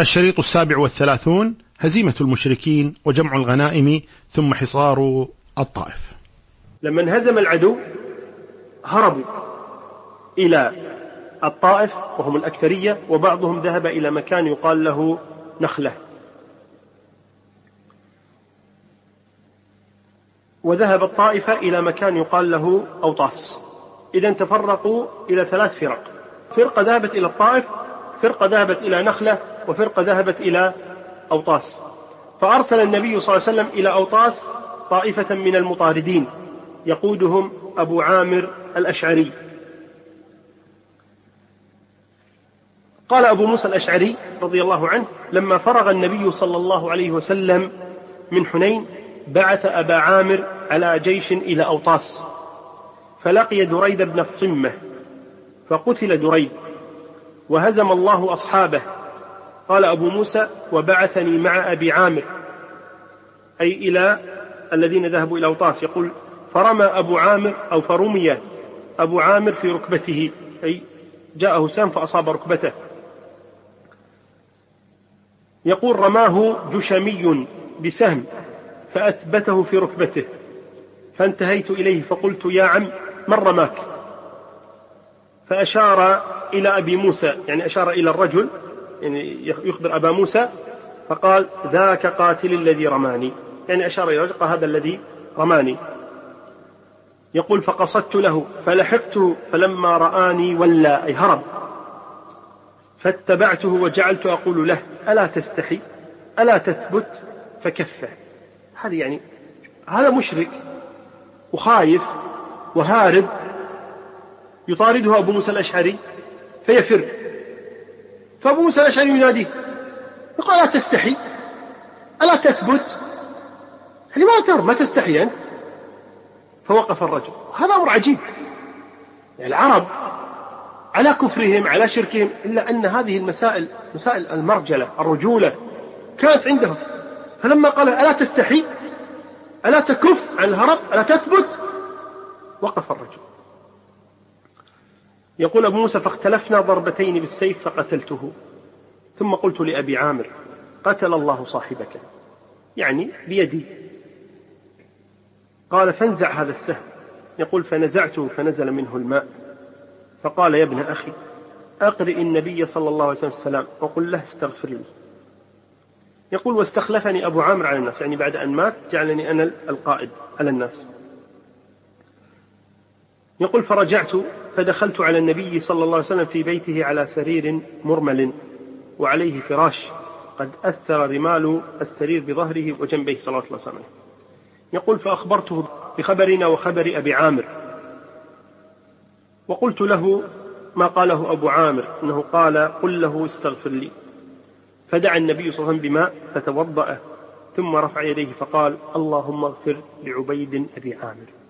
الشريط السابع والثلاثون هزيمة المشركين وجمع الغنائم ثم حصار الطائف. لما انهزم العدو هربوا إلى الطائف وهم الأكثرية وبعضهم ذهب إلى مكان يقال له نخلة. وذهب الطائفة إلى مكان يقال له أوطاس. إذا تفرقوا إلى ثلاث فرق. فرقة ذهبت إلى الطائف فرقة ذهبت إلى نخلة وفرقة ذهبت إلى أوطاس. فأرسل النبي صلى الله عليه وسلم إلى أوطاس طائفة من المطاردين يقودهم أبو عامر الأشعري. قال أبو موسى الأشعري رضي الله عنه لما فرغ النبي صلى الله عليه وسلم من حنين بعث أبا عامر على جيش إلى أوطاس. فلقي دريد بن الصمة فقتل دريد. وهزم الله أصحابه. قال أبو موسى وبعثني مع أبي عامر. أي إلى الذين ذهبوا إلى أوطاس. يقول فرمى أبو عامر أو فرمي أبو عامر في ركبته. أي جاءه سام فأصاب ركبته. يقول رماه جشمي بسهم فأثبته في ركبته. فانتهيت إليه فقلت يا عم من رماك؟ فأشار إلى أبي موسى يعني أشار إلى الرجل يعني يخبر أبا موسى فقال ذاك قاتل الذي رماني. يعني أشار إلى الرجل قال هذا الذي رماني. يقول فقصدت له فلحقته فلما رآني ولى أي هرب. فاتبعته وجعلت أقول له ألا تستحي ألا تثبت فكفه. هذه يعني هذا مشرك وخايف وهارب يطارده أبو موسى الأشعري فيفر فأبو موسى الأشعري يناديه يقول ألا تستحي ألا تثبت؟ يعني ما تر ما تستحي أنت. فوقف الرجل. هذا أمر عجيب. يعني العرب على كفرهم على شركهم إلا أن هذه المسائل مسائل المرجلة الرجولة كانت عندهم. فلما قال ألا تستحي؟ ألا تكف عن الهرب؟ ألا تثبت؟ وقف الرجل. يقول أبو موسى فاختلفنا ضربتين بالسيف فقتلته. ثم قلت لأبي عامر قتل الله صاحبك. يعني بيدي. قال فانزع هذا السهم. يقول فنزعته فنزل منه الماء. فقال يا ابن أخي أقرئ النبي صلى الله عليه وسلم وقل له استغفر لي. يقول واستخلفني أبو عامر على الناس. يعني بعد أن مات جعلني أنا القائد على الناس. يقول فرجعت فدخلت على النبي صلى الله عليه وسلم في بيته على سرير مرمل وعليه فراش قد أثر رمال السرير بظهره وجنبيه صلى الله عليه وسلم. يقول فأخبرته بخبرنا وخبر أبي عامر. وقلت له ما قاله أبو عامر أنه قال قل له استغفر لي. فدعا النبي صلى الله عليه وسلم بماء فتوضأ ثم رفع يديه فقال اللهم اغفر لعبيد أبي عامر.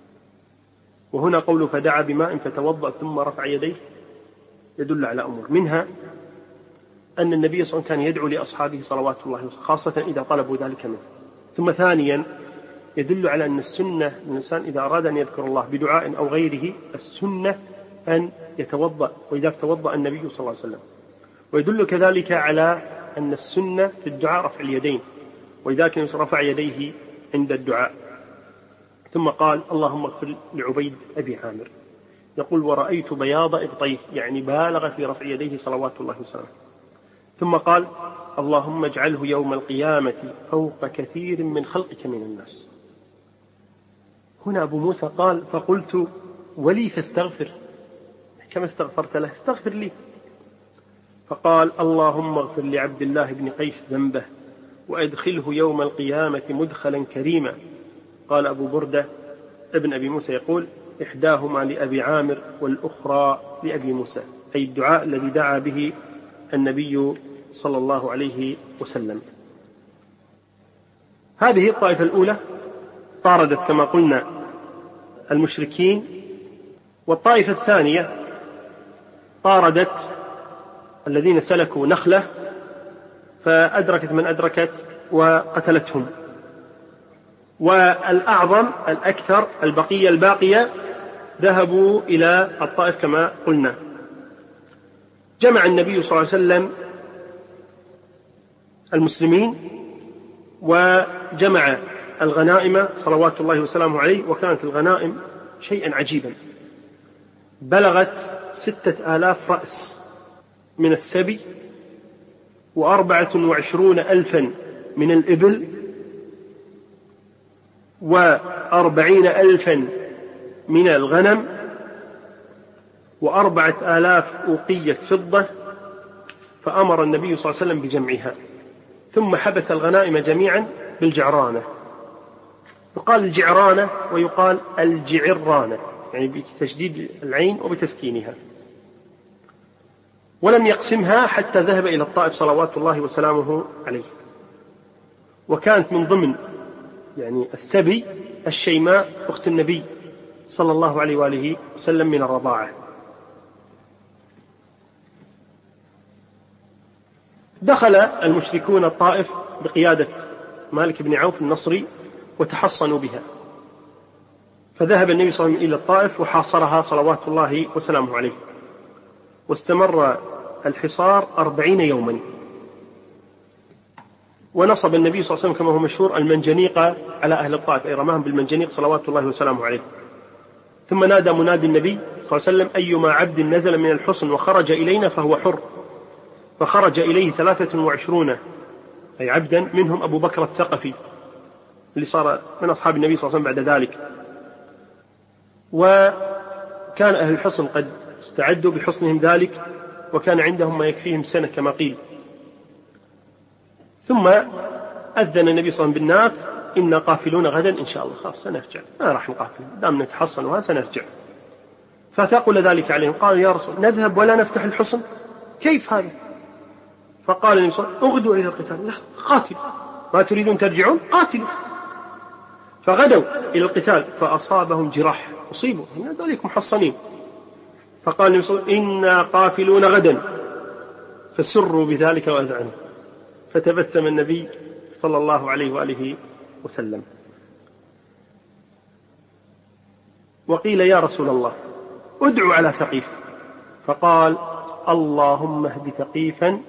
وهنا قول فدعا بماء فتوضأ ثم رفع يديه يدل على أمور. منها أن النبي صلى الله عليه وسلم كان يدعو لأصحابه صلوات الله خاصة إذا طلبوا ذلك منه. ثم ثانيا يدل على أن السنة الإنسان إذا أراد أن يذكر الله بدعاء أو غيره السنة أن يتوضأ وإذا توضأ النبي صلى الله عليه وسلم. ويدل كذلك على أن السنة في الدعاء رفع اليدين ولذلك رفع يديه عند الدعاء. ثم قال اللهم اغفر لعبيد أبي عامر. يقول ورأيت بياض إبطيه يعني بالغ في رفع يديه صلوات الله وسلامه. ثم قال اللهم اجعله يوم القيامة فوق كثير من خلقك من الناس. هنا أبو موسى قال فقلت ولي فاستغفر. كما استغفرت له استغفر لي. فقال اللهم اغفر لعبد الله بن قيس ذنبه وأدخله يوم القيامة مدخلا كريما. قال أبو بردة ابن أبي موسى يقول إحداهما لأبي عامر والأخرى لأبي موسى أي الدعاء الذي دعا به النبي صلى الله عليه وسلم. هذه الطائفة الأولى طاردت كما قلنا المشركين والطائفة الثانية طاردت الذين سلكوا نخلة فأدركت من أدركت وقتلتهم. والأعظم الأكثر البقية الباقية ذهبوا إلى الطائف كما قلنا. جمع النبي صلى الله عليه وسلم المسلمين وجمع الغنائم صلوات الله وسلامه عليه وكانت الغنائم شيئا عجيبا. بلغت ستة آلاف رأس من السبي وأربعة وعشرون ألفا من الإبل وأربعين ألفا من الغنم وأربعة آلاف أوقية فضة فأمر النبي صلى الله عليه وسلم بجمعها. ثم حبث الغنائم جميعا بالجعرانة. يقال الجعرانة ويقال الجعرانة يعني بتشديد العين وبتسكينها. ولم يقسمها حتى ذهب إلى الطائف صلوات الله وسلامه عليه. وكانت من ضمن يعني السبي الشيماء أخت النبي صلى الله عليه وآله وسلم من الرضاعة. دخل المشركون الطائف بقيادة مالك بن عوف النصري وتحصنوا بها. فذهب النبي صلى الله عليه وسلم إلى الطائف وحاصرها صلوات الله وسلامه عليه. واستمر الحصار أربعين يوما. ونصب النبي صلى الله عليه وسلم كما هو مشهور المنجنيق على أهل الطائف أي رماهم بالمنجنيق صلوات الله وسلامه عليه. ثم نادى منادي النبي صلى الله عليه وسلم أيما عبد نزل من الحصن وخرج إلينا فهو حر. فخرج إليه ثلاثة وعشرون أي عبدا منهم أبو بكر الثقفي اللي صار من أصحاب النبي صلى الله عليه وسلم بعد ذلك. وكان أهل الحصن قد استعدوا بحصنهم ذلك وكان عندهم ما يكفيهم سنة كما قيل. ثم أذن النبي صلى الله عليه وسلم بالناس إنا قافلون غدا إن شاء الله. خلاص سنرجع. ما راح نقاتل. دام نتحصن وها سنرجع. فتقول ذلك عليهم. قالوا يا رسول نذهب ولا نفتح الحصن؟ كيف هذا؟ فقال النبي صلى الله عليه وسلم أغدوا إلى القتال. لا قاتلوا. ما تريدون ترجعون؟ قاتلوا. فغدوا إلى القتال فأصابهم جراح. أصيبوا. ذلك محصنين. فقال النبي صلى الله عليه وسلم إنا قافلون غدا. فسروا بذلك وأذعنوا. فتبسم النبي صلى الله عليه وآله وسلم. وقيل يا رسول الله ادعو على ثقيف فقال اللهم اهد ثقيفا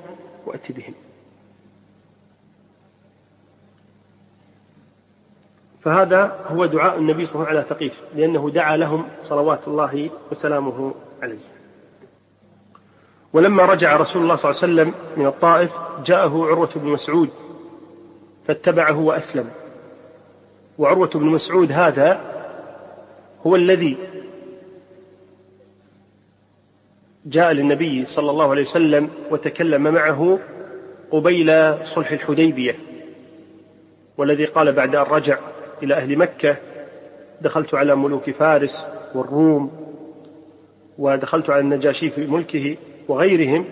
وأت بهم فهذا هو دعاء النبي صلى الله عليه وسلم على ثقيف لأنه دعا لهم صلوات الله وسلامه عليه. ولما رجع رسول الله صلى الله عليه وسلم من الطائف جاءه عروة بن مسعود فاتبعه وأسلم. وعروة بن مسعود هذا هو الذي جاء للنبي صلى الله عليه وسلم وتكلم معه قبيل صلح الحديبية والذي قال بعد أن رجع إلى أهل مكة دخلت على ملوك فارس والروم ودخلت على النجاشي في ملكه وغيرهم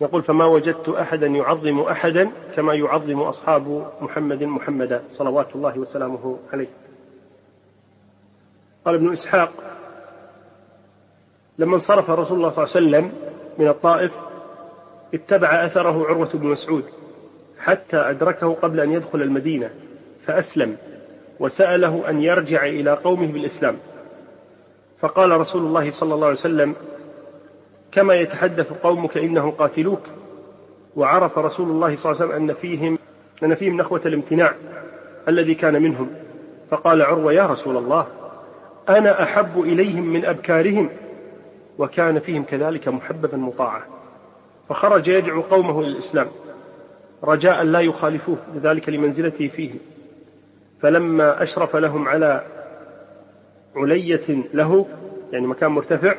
يقول فما وجدت أحدا يعظم أحدا كما يعظم أصحاب محمد محمدا صلوات الله وسلامه عليه. قال ابن إسحاق لما انصرف رسول الله صلى الله عليه وسلم من الطائف اتبع أثره عروة بن مسعود حتى أدركه قبل أن يدخل المدينة فأسلم وسأله أن يرجع إلى قومه بالإسلام. فقال رسول الله صلى الله عليه وسلم كما يتحدث قومك إنهم قاتلوك. وعرف رسول الله صلى الله عليه وسلم أن فيهم أن فيهم نخوة الامتناع الذي كان منهم. فقال عروة يا رسول الله أنا أحب إليهم من أبكارهم. وكان فيهم كذلك محببا مطاعا. فخرج يدعو قومه إلى الإسلام. رجاء لا يخالفوه لذلك لمنزلته فيهم. فلما أشرف لهم على علية له يعني مكان مرتفع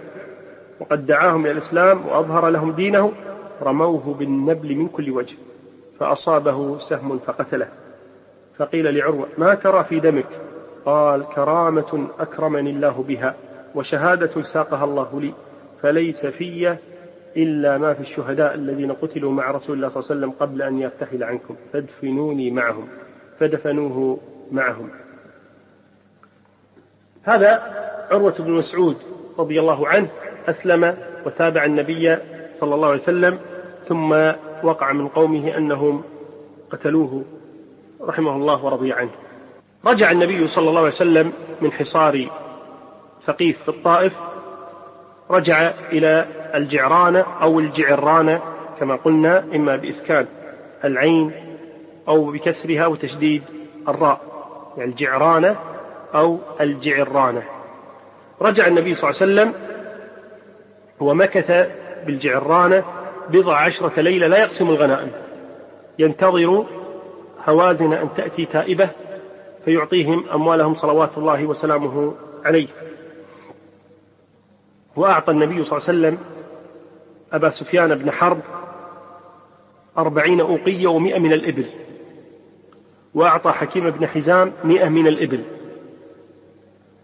وقد دعاهم إلى الإسلام وأظهر لهم دينه رموه بالنبل من كل وجه فأصابه سهم فقتله. فقيل لعروة ما ترى في دمك؟ قال كرامة أكرمني الله بها وشهادة ساقها الله لي فليس في إلا ما في الشهداء الذين قتلوا مع رسول الله صلى الله عليه وسلم قبل أن يرتحل عنكم فادفنوني معهم. فدفنوه معهم. هذا عروة بن مسعود رضي الله عنه. أسلم وتابع النبي صلى الله عليه وسلم ثم وقع من قومه أنهم قتلوه رحمه الله ورضي عنه. رجع النبي صلى الله عليه وسلم من حصار ثقيف في الطائف رجع إلى الجعرانة أو الجعرانة كما قلنا إما بإسكان العين أو بكسرها وتشديد الراء يعني الجعرانة أو الجعرانة رجع النبي صلى الله عليه وسلم ومكث بالجعرانة بضع عشرة ليلة لا يقسم الغنائم. ينتظر هوازن أن تأتي تائبة فيعطيهم أموالهم صلوات الله وسلامه عليه. وأعطى النبي صلى الله عليه وسلم أبا سفيان بن حرب أربعين أوقية ومئة من الإبل. وأعطى حكيم بن حزام مئة من الإبل.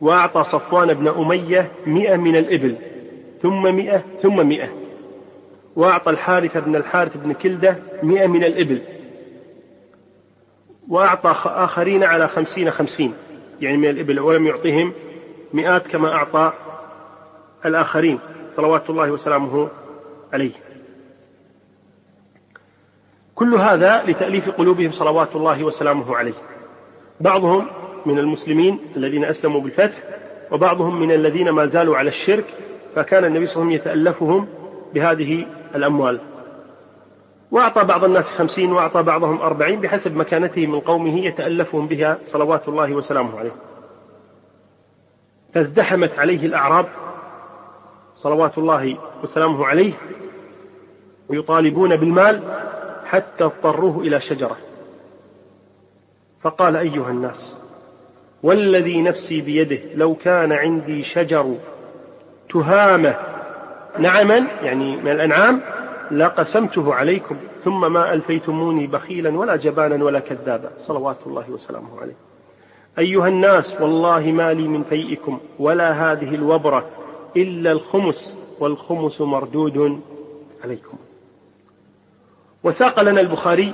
وأعطى صفوان بن أمية مئة من الإبل. ثم مئة ثم مئة. وأعطى الحارث بن الحارث بن كلدة مئة من الإبل. وأعطى آخرين على خمسين خمسين. يعني من الإبل. ولم يعطهم مئات كما أعطى الآخرين. صلوات الله وسلامه عليه. كل هذا لتأليف قلوبهم صلوات الله وسلامه عليه. بعضهم من المسلمين الذين أسلموا بالفتح وبعضهم من الذين ما زالوا على الشرك فكان النبي صلى الله عليه وسلم يتألفهم بهذه الأموال. وأعطى بعض الناس خمسين وأعطى بعضهم أربعين بحسب مكانته من قومه يتألفهم بها صلوات الله وسلامه عليه. فازدحمت عليه الأعراب صلوات الله وسلامه عليه ويطالبون بالمال حتى اضطروه إلى شجرة. فقال أيها الناس والذي نفسي بيده لو كان عندي شجر تهامة. نعما يعني من الأنعام لقسمته عليكم ثم ما ألفيتموني بخيلا ولا جبانا ولا كذابا. صلوات الله وسلامه عليه. أيها الناس والله ما لي من فيئكم ولا هذه الوبرة إلا الخمس والخمس مردود عليكم. وساق لنا البخاري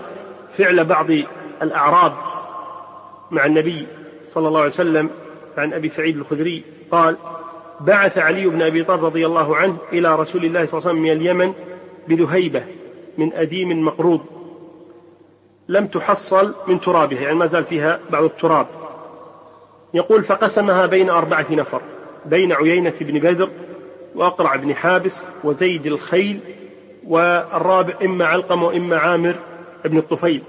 فعل بعض الأعراب مع النبي صلى الله عليه وسلم عن أبي سعيد الخدري قال بعث علي بن أبي طالب رضي الله عنه إلى رسول الله صلى الله عليه وسلم من اليمن بذهيبة من أديم مقروض. لم تحصل من ترابها يعني ما زال فيها بعض التراب. يقول فقسمها بين أربعة نفر بين عيينة بن بدر وأقرع بن حابس وزيد الخيل والرابع إما علقم وإما عامر بن الطفيل.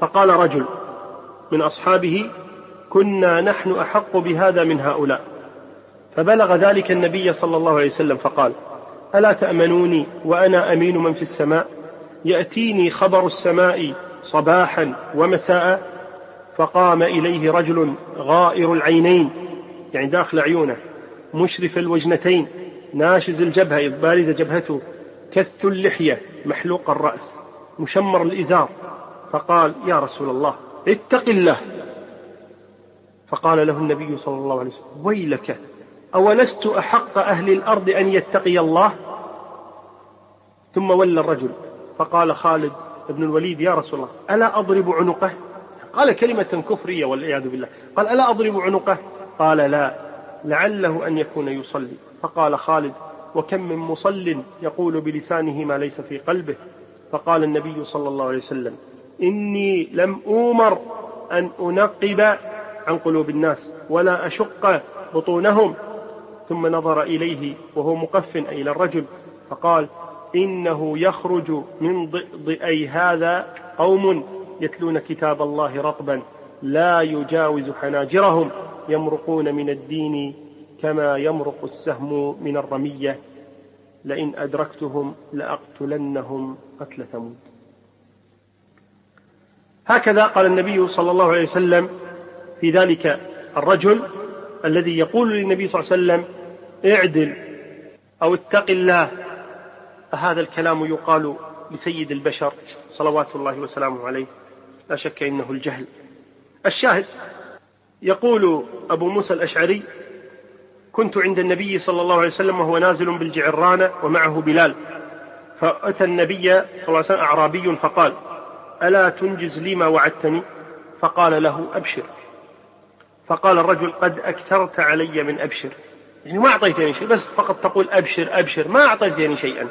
فقال رجل من أصحابه كنا نحن أحق بهذا من هؤلاء. فبلغ ذلك النبي صلى الله عليه وسلم فقال ألا تأمنوني وأنا أمين من في السماء؟ يأتيني خبر السماء صباحا ومساء فقام إليه رجل غائر العينين يعني داخل عيونه مشرف الوجنتين ناشز الجبهة إذ بارزة جبهته كث اللحية محلوق الرأس مشمر الإزار. فقال يا رسول الله اتق الله. فقال له النبي صلى الله عليه وسلم ويلك أولست أحق أهل الأرض أن يتقي الله؟ ثم ولى الرجل فقال خالد بن الوليد يا رسول الله ألا أضرب عنقه؟ قال كلمة كفرية والعياذ بالله. قال ألا أضرب عنقه؟ قال لا لعله أن يكون يصلي. فقال خالد وكم من مصل يقول بلسانه ما ليس في قلبه؟ فقال النبي صلى الله عليه وسلم إني لم أومر أن أنقب عن قلوب الناس ولا أشق بطونهم. ثم نظر إليه وهو مقف إلى الرجل فقال إنه يخرج من ضئضئي هذا قوم يتلون كتاب الله رطبا لا يجاوز حناجرهم يمرقون من الدين كما يمرق السهم من الرمية. لئن أدركتهم لأقتلنهم قتل ثمود. هكذا قال النبي صلى الله عليه وسلم في ذلك الرجل الذي يقول للنبي صلى الله عليه وسلم اعدل أو اتق الله هذا الكلام يقال لسيد البشر صلوات الله وسلامه عليه. لا شك إنه الجهل. الشاهد يقول أبو موسى الأشعري كنت عند النبي صلى الله عليه وسلم وهو نازل بالجعرانه ومعه بلال. فأتى النبي صلى الله عليه وسلم أعرابي فقال ألا تنجز لي ما وعدتني؟ فقال له أبشر. فقال الرجل قد أكثرت علي من أبشر. يعني ما اعطيتني شيء بس فقط تقول أبشر أبشر ما اعطيتني شيئا.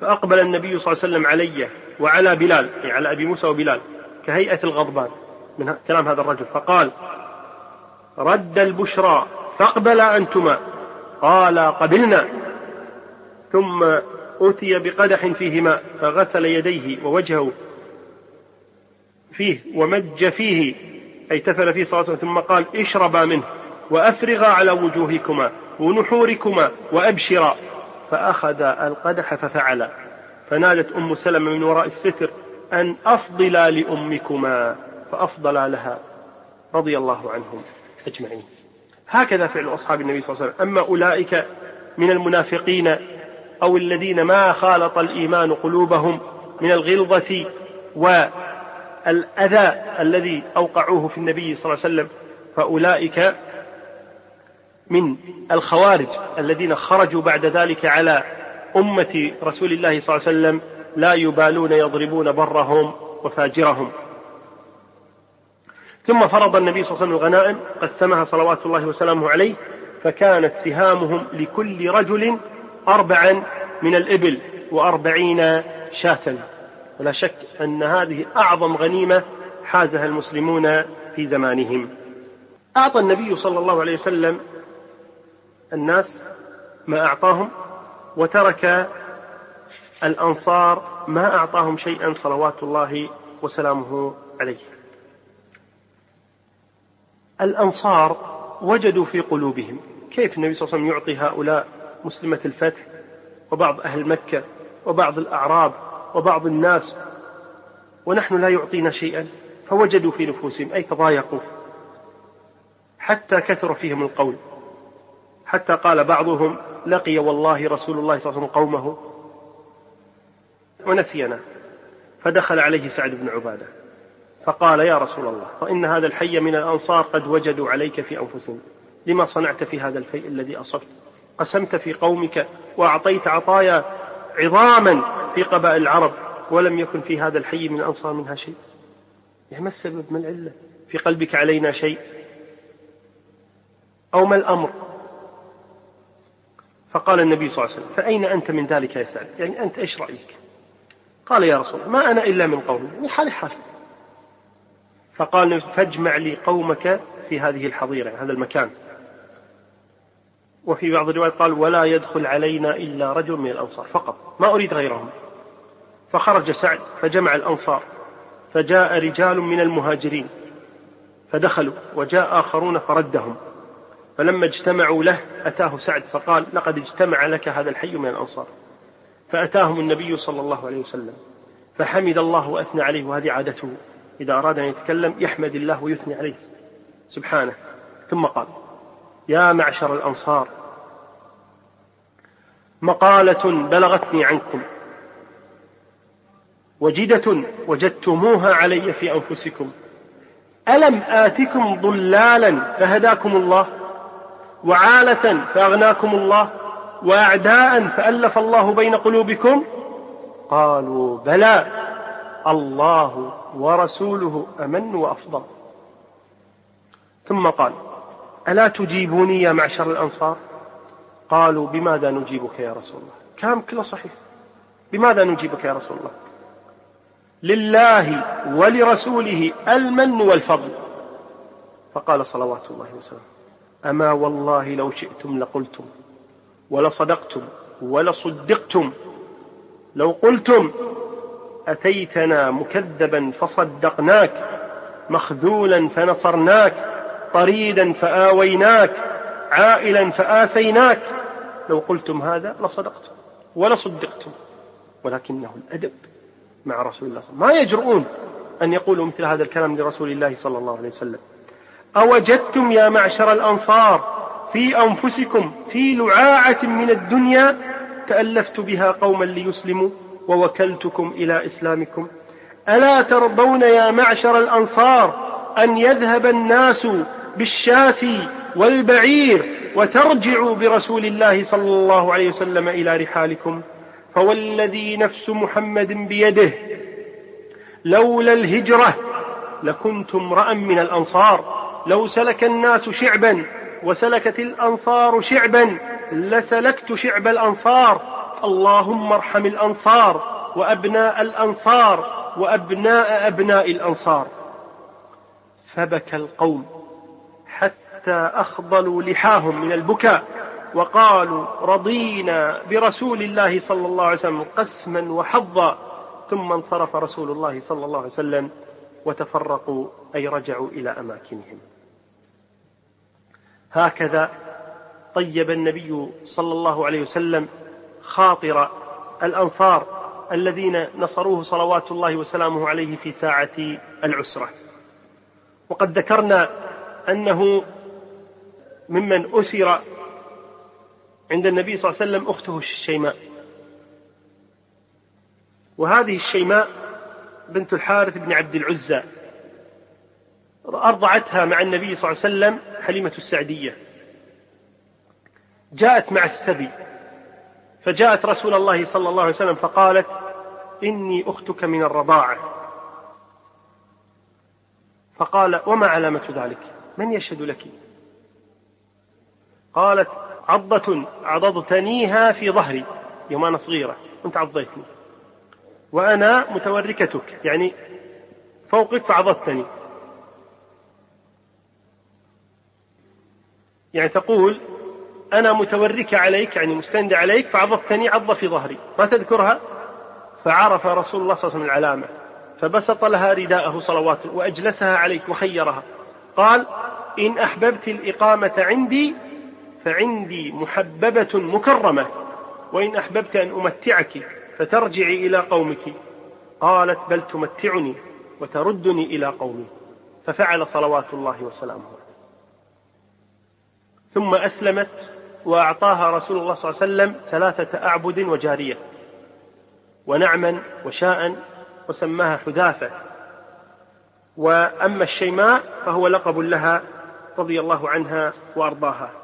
فأقبل النبي صلى الله عليه وسلم علي وعلى بلال يعني على أبي موسى وبلال كهيئة الغضبان من كلام هذا الرجل. فقال رد البشرى فاقبلا أنتما. قال قبلنا. ثم أتي بقدح فيه ماء فغسل يديه ووجهه فيه ومج فيه أي تفل فيه وسلم ثم قال اشربا منه. وأفرغا على وجوهكما ونحوركما وأبشرا. فأخذ القدح ففعل. فنادت أم سلمة من وراء الستر أن أفضلا لأمكما. فأفضلا لها رضي الله عنهم أجمعين. هكذا فعل أصحاب النبي صلى الله عليه وسلم. أما أولئك من المنافقين أو الذين ما خالط الإيمان قلوبهم من الغلظة والأذى الذي أوقعوه في النبي صلى الله عليه وسلم فأولئك من الخوارج الذين خرجوا بعد ذلك على أمة رسول الله صلى الله عليه وسلم لا يبالون يضربون برهم وفاجرهم. ثم فرض النبي صلى الله عليه وسلم الغنائم قسمها صلوات الله وسلامه عليه فكانت سهامهم لكل رجل أربعا من الإبل وأربعين شاة. ولا شك أن هذه أعظم غنيمة حازها المسلمون في زمانهم. أعطى النبي صلى الله عليه وسلم الناس ما أعطاهم وترك الأنصار ما أعطاهم شيئا صلوات الله وسلامه عليه. الأنصار وجدوا في قلوبهم. كيف النبي صلى الله عليه وسلم يعطي هؤلاء مسلمة الفتح وبعض أهل مكة وبعض الأعراب وبعض الناس ونحن لا يعطينا شيئا؟ فوجدوا في نفوسهم أي تضايقوا حتى كثر فيهم القول. حتى قال بعضهم لقي والله رسول الله صلى الله عليه وسلم قومه ونسينا فدخل عليه سعد بن عبادة فقال يا رسول الله وإن هذا الحي من الأنصار قد وجدوا عليك في أنفسهم لما صنعت في هذا الفيء الذي أصبت؟ قسمت في قومك وأعطيت عطايا عظاما في قبائل العرب ولم يكن في هذا الحي من الأنصار منها شيء؟ يعني ما السبب؟ ما العلة؟ في قلبك علينا شيء؟ أو ما الأمر؟ فقال النبي صلى الله عليه وسلم فأين أنت من ذلك يا سعد؟ يعني أنت إيش رأيك؟ قال يا رسول الله ما أنا إلا من قومي. من حالي حال. فقال فاجمع لي قومك في هذه الحظيرة يعني هذا المكان. وفي بعض الروايات قال ولا يدخل علينا إلا رجل من الأنصار فقط. ما أريد غيرهم. فخرج سعد فجمع الأنصار فجاء رجال من المهاجرين فدخلوا وجاء آخرون فردهم. فلما اجتمعوا له أتاه سعد فقال لقد اجتمع لك هذا الحي من الأنصار. فأتاهم النبي صلى الله عليه وسلم فحمد الله وأثنى عليه وهذه عادته. إذا أراد أن يتكلم يحمد الله ويثني عليه. سبحانه. ثم قال يا معشر الأنصار مقالة بلغتني عنكم وجدة وجدتموها علي في أنفسكم ألم آتكم ضلالا فهداكم الله؟ وعالة فأغناكم الله وأعداء فألف الله بين قلوبكم. قالوا بلى الله ورسوله أمن وأفضل. ثم قال ألا تجيبوني يا معشر الأنصار؟ قالوا بماذا نجيبك يا رسول الله؟ كلام كله صحيح. بماذا نجيبك يا رسول الله؟ لله ولرسوله المن والفضل. فقال صلوات الله وسلامه. أما والله لو شئتم لقلتم ولصدقتم ولصدقتم لو قلتم أتيتنا مكذبا فصدقناك مخذولا فنصرناك طريدا فآويناك عائلا فآثيناك لو قلتم هذا لصدقتم ولصدقتم ولكنه الأدب مع رسول الله ما يجرؤون أن يقولوا مثل هذا الكلام لرسول الله صلى الله عليه وسلم. أوجدتم يا معشر الأنصار في أنفسكم في لعاعة من الدنيا تألفت بها قوما ليسلموا ووكلتكم إلى إسلامكم. ألا ترضون يا معشر الأنصار أن يذهب الناس بالشاة والبعير وترجعوا برسول الله صلى الله عليه وسلم إلى رحالكم؟ فوالذي نفس محمد بيده لولا الهجرة لكنت امرأ من الأنصار. لو سلك الناس شعبا وسلكت الأنصار شعبا لسلكت شعب الأنصار. اللهم ارحم الأنصار وأبناء الأنصار وأبناء أبناء الأنصار. فبكى القوم حتى أخضلوا لحاهم من البكاء وقالوا رضينا برسول الله صلى الله عليه وسلم قسما وحظا. ثم انصرف رسول الله صلى الله عليه وسلم. وتفرقوا أي رجعوا إلى أماكنهم. هكذا طيب النبي صلى الله عليه وسلم خاطر الأنصار الذين نصروه صلوات الله وسلامه عليه في ساعة العسرة. وقد ذكرنا أنه ممن أسر عند النبي صلى الله عليه وسلم أخته الشيماء. وهذه الشيماء بنت الحارث بن عبد العزى أرضعتها مع النبي صلى الله عليه وسلم حليمة السعدية. جاءت مع السبي فجاءت رسول الله صلى الله عليه وسلم فقالت إني أختك من الرضاعة. فقال وما علامة ذلك؟ من يشهد لك؟ قالت عضة عضضتنيها في ظهري يوم أنا صغيرة أنت عضيتني. وأنا متوركتك يعني فوقك فعضتني. يعني تقول أنا متوركة عليك يعني مستند عليك فعضتني عضة في ظهري. ما تذكرها؟ فعرف رسول الله صلى الله عليه وسلم العلامة. فبسط لها رداءه صلوات وأجلسها عليك وخيرها. قال إن أحببت الإقامة عندي فعندي محببة مكرمة. وإن أحببت أن أمتعك فترجعي إلى قومك. قالت بل تمتعني وتردني إلى قومي. ففعل صلوات الله وسلامه. ثم أسلمت وأعطاها رسول الله صلى الله عليه وسلم ثلاثة أعبد وجارية. ونعما وشاء وسماها حذافة. وأما الشيماء فهو لقب لها رضي الله عنها وأرضاها.